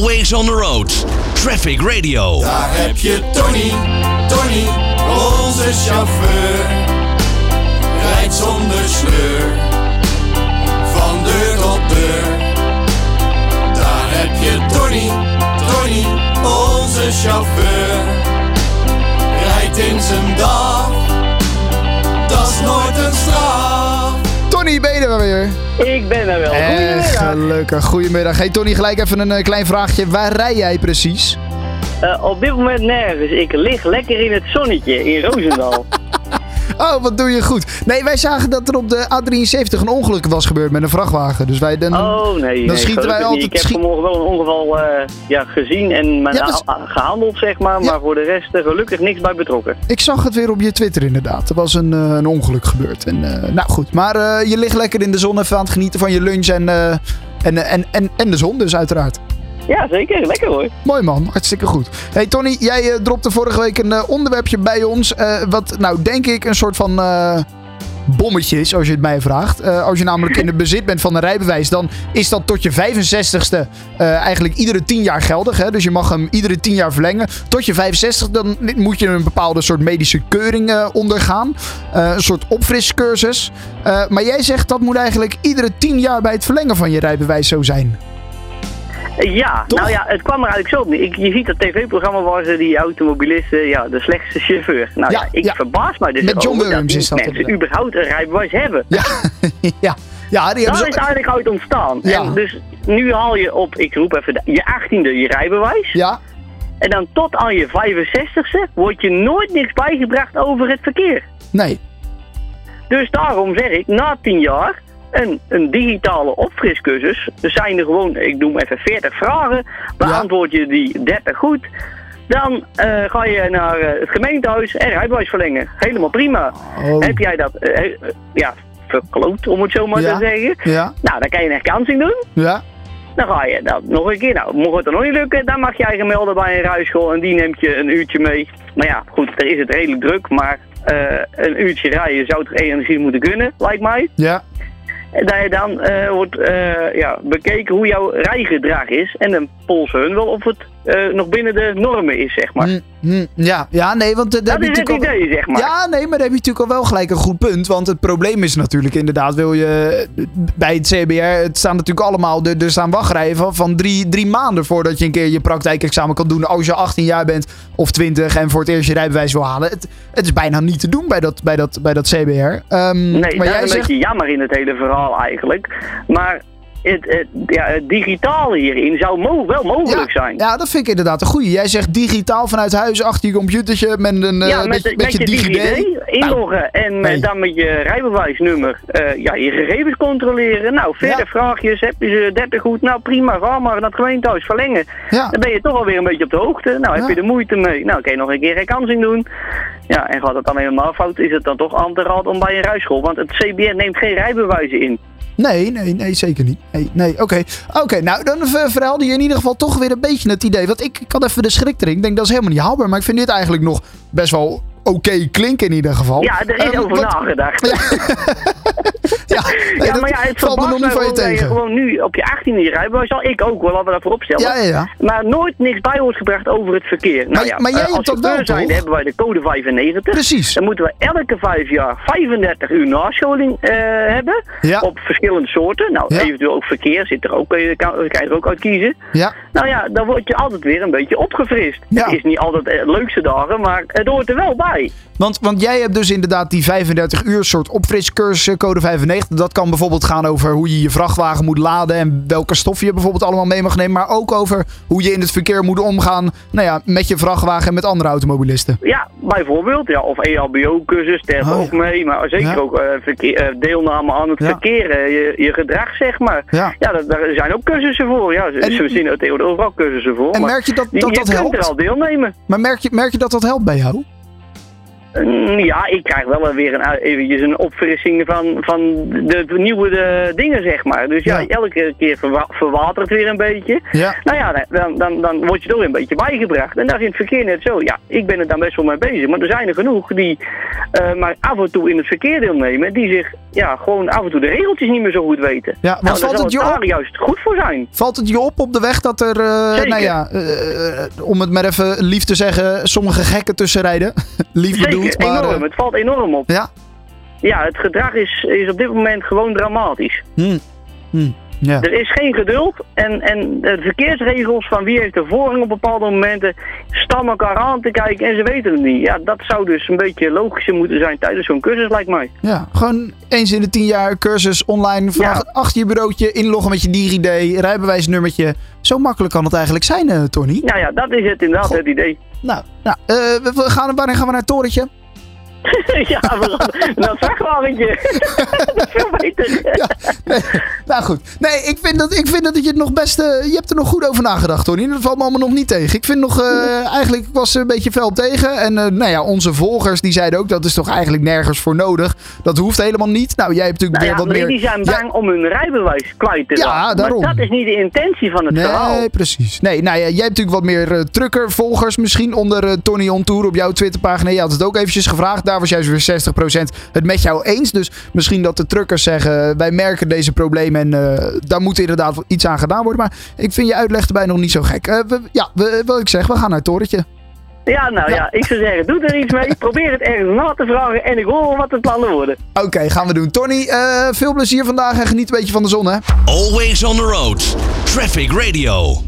Always on the road. Traffic Radio. Daar heb je Tony, Tony, onze chauffeur. Rijdt zonder sleur, Tony, ben je er weer? Ik ben er wel. Goedemiddag. gelukkig. Goedemiddag. Hey Tony, gelijk even een eh, klein vraagje. Waar rij jij precies? Eh, op dit moment nergens. Ik lig lekker in het zonnetje in Roosendaal. Oh, wat doe je goed. Nee, wij zagen dat er op de A73 een ongeluk was gebeurd met een vrachtwagen. Dus wij dan... Oh nee, Dan nee, schieten wij altijd- niet. Ik heb vanmorgen wel een ongeval eh, ja, gezien en Ja, gehandeld, zeg maar. Ja. Maar voor de rest eh, gelukkig niks bij betrokken. Ik zag het weer op je Twitter inderdaad. Er was een, eh, een ongeluk gebeurd. En, nou goed, maar je ligt lekker in de zon even aan het genieten van je lunch en, en, en, en, en de zon dus uiteraard. Ja, zeker. Lekker hoor. Mooi man, hartstikke goed. Hey Tony, jij eh, dropte vorige week een eh, onderwerpje bij ons. eh, wat nou denk ik een soort van bommetje is, als je het mij vraagt. Als je namelijk in het bezit bent van een rijbewijs, dan is dat tot je 65ste eh, eigenlijk iedere 10 jaar geldig. Hè? Dus je mag hem iedere 10 jaar verlengen. Tot je 65 dan moet je een bepaalde soort medische keuring ondergaan. Een soort opfriscursus. Maar jij zegt dat moet eigenlijk iedere 10 jaar bij het verlengen van je rijbewijs zo zijn. Eh, ja, Toch? nou ja, het kwam er eigenlijk zo op. Ik, je ziet dat tv-programma waar ze die automobilisten, ja, de slechtste chauffeur. Nou Ja, ja, ik ja. verbaas mij dus Met John Williams dat is dat mensen überhaupt een rijbewijs hebben. Ja, ja. ja die ze is eigenlijk uit ontstaan. Ja. En dus nu haal je op, ik roep even, je 18e je rijbewijs. Ja, En dan tot aan je 65ste wordt je nooit niks bijgebracht over het verkeer. nee. Dus daarom zeg ik, na 10 jaar, een, een digitale opfriscursus. Er zijn er gewoon, ik noem even 40 vragen. Beantwoord je die 30 goed. Dan eh, ga je naar eh, het gemeentehuis en rijbewijs verlengen. Helemaal prima. Oh. Heb jij dat, eh, ja, verkloot om het zo maar Ja. te zeggen. Ja, Nou, dan kan je een herkansing doen. ja. Dan ga je dat nog een keer. Nou, mocht het er nog niet lukken, dan mag jij je melden bij een rijschool en die neemt je een uurtje mee. Maar ja, goed, er is het redelijk druk, maar een uurtje rijden zou toch enigszins moeten kunnen, lijkt mij. Ja, En dat je dan eh, wordt eh, ja, bekeken hoe jouw rijgedrag is en dan polsen hun wel of het eh, nog binnen de normen is, zeg maar. Hm, hm, ja, ja, nee, want eh, daar dat heb je is het natuurlijk al... idee, zeg maar. Ja, nee, maar daar heb je natuurlijk al wel gelijk een goed punt. Want het probleem is natuurlijk inderdaad, wil je bij het CBR, het staan natuurlijk allemaal, er, er staan wachtrijen van, van drie, drie maanden voordat je een keer je praktijkexamen kan doen als je 18 jaar bent of 20 en voor het eerst je rijbewijs wil halen. Het, het is bijna niet te doen bij dat, bij dat, bij dat CBR. Ehm, Nee, maar dat jij is een zegt, beetje jammer in het hele verhaal eigenlijk. Maar het, het, ja, het digitale hierin zou mo wel mogelijk ja, zijn. ja, dat vind ik inderdaad een goeie. Jij zegt digitaal vanuit huis achter je computertje met een eh, ja, met, je- met, je DigiD inloggen en Nou, nee. met, dan met je rijbewijsnummer eh, ja, je gegevens controleren. Nou, 40 Ja. vraagjes, heb je ze 30 goed? Nou prima, ga maar naar het gemeentehuis verlengen. Ja. Dan ben je toch alweer een beetje op de hoogte. Nou, heb je er moeite mee? Nou, kan je nog een keer herkansing doen. Ja, en gaat het dan helemaal fout, is het dan toch aan te raden om bij een rijschool. Want het CBN neemt geen rijbewijzen in. Nee, nee, nee, zeker niet. Nee, nee, oké. Oké, nou, dan ver- verhaalde je in ieder geval toch weer een beetje het idee. Want ik, had even de schrik erin. Ik denk, dat is helemaal niet haalbaar. Maar ik vind dit eigenlijk nog best wel oké klinken in ieder geval. Ja, er is Ehm, over wat- nagedacht. Ja, nee, Ja, dat maar ja, het valt me nog verbaast van je gewoon tegen. gewoon nu op je 18e je rijbewijs al. Ik ook wel, laten we dat voorop stellen. Ja, ja, ja. Maar nooit niks bij wordt gebracht over het verkeer. Nou Maar- ja, maar jij eh, hebt als dat wel, toch? hebben wij de code 95. Precies. Dan moeten we elke vijf jaar 35 uur nascholing eh, hebben. Ja. Op verschillende soorten. Nou, eventueel ook verkeer zit er ook, eh, kan, kan je er ook uit kiezen. Ja, Nou ja, dan word je altijd weer een beetje opgefrist. Ja. Het is niet altijd de leukste dagen, maar het hoort er wel bij. Want, want jij hebt dus inderdaad die 35 uur soort opfriscursus, code 95. Dat kan bijvoorbeeld gaan over hoe je je vrachtwagen moet laden en welke stof je bijvoorbeeld allemaal mee mag nemen. Maar ook over hoe je in het verkeer moet omgaan nou ja, met je vrachtwagen en met andere automobilisten. Ja, bijvoorbeeld. Ja, of EHBO-cursus, telt Oh, ook mee. Maar zeker Ja. ook eh, verkeer, eh, deelname aan het Ja. verkeer. eh, je, je gedrag, zeg maar. Ja. Ja, dat, daar zijn ook cursussen voor. Ja, En- ze zien er overal cursussen voor. En maar merk je dat die- dat, je dat kunt helpt? er al deelnemen. Maar merk je, merk je dat dat helpt bij jou? Ja, ik krijg wel weer een, eventjes een opfrissing van, van de, de nieuwe de dingen, zeg maar. Dus ja, Ja. elke keer verwa verwatert weer een beetje. Ja. Nou ja, dan, dan, dan word je er weer een beetje bijgebracht. En daar is in het verkeer net zo. Ja, ik ben er dan best wel mee bezig. Maar er zijn er genoeg die eh, maar af en toe in het verkeer deelnemen. Die zich ja, gewoon af en toe de regeltjes niet meer zo goed weten. Ja, wat nou, valt het je daar op? juist goed voor zijn. Valt het je op op de weg dat er, eh, nou ja, eh, eh, om het maar even lief te zeggen, sommige gekken tussen rijden? lief Zeker, maar... enorm. Het valt enorm op. ja? Ja, het gedrag is, is op dit moment gewoon dramatisch. Hm. Hm. Ja. Er is geen geduld en, en de verkeersregels van wie heeft de voorrang op bepaalde momenten staan elkaar aan te kijken en ze weten het niet. Ja, dat zou dus een beetje logischer moeten zijn tijdens zo'n cursus lijkt mij. ja, gewoon eens in de tien jaar cursus online, vanaf Ja. achter je bureautje, inloggen met je DigiD, rijbewijsnummertje. Zo makkelijk kan het eigenlijk zijn, eh, Tony. Nou ja, dat is het inderdaad, het idee. Nou, nou we, we gaan, wanneer gaan we naar het torentje? ja, we gaan naar het vrachtwagentje. dat is veel beter. Ja, nee, nou goed. Nee, ik vind, dat, ik vind dat je het nog best... eh, je hebt er nog goed over nagedacht, Tony. Dat valt me allemaal nog niet tegen. Ik vind nog... eh, eigenlijk was er een beetje fel tegen. En eh, nou ja, onze volgers die zeiden ook... dat is toch eigenlijk nergens voor nodig. Dat hoeft helemaal niet. Nou, jij hebt natuurlijk Nou ja, weer wat maar meer... die zijn Ja, bang om hun rijbewijs kwijt te Ja, daarom. Maar dat is niet de intentie van het verhaal. Nee, precies. Nee, nou ja, jij hebt natuurlijk wat meer eh, trucker-volgers misschien onder Tony on Tour op jouw Twitterpagina. Je had het ook eventjes gevraagd. Daar was juist weer 60% het met jou eens. Dus misschien dat de truckers zeggen, wij merken deze problemen en eh, daar moet inderdaad iets aan gedaan worden. Maar ik vind je uitleg erbij nog niet zo gek. Eh, we, ja, we, wil ik zeggen, we gaan naar het torentje. Ja, nou ja. ik zou zeggen, doe er iets mee. Probeer het ergens na te vragen en ik hoor wat de plannen worden. Oké, gaan we doen. Tony, eh, veel plezier vandaag en geniet een beetje van de zon, hè? Always on the road. Traffic Radio.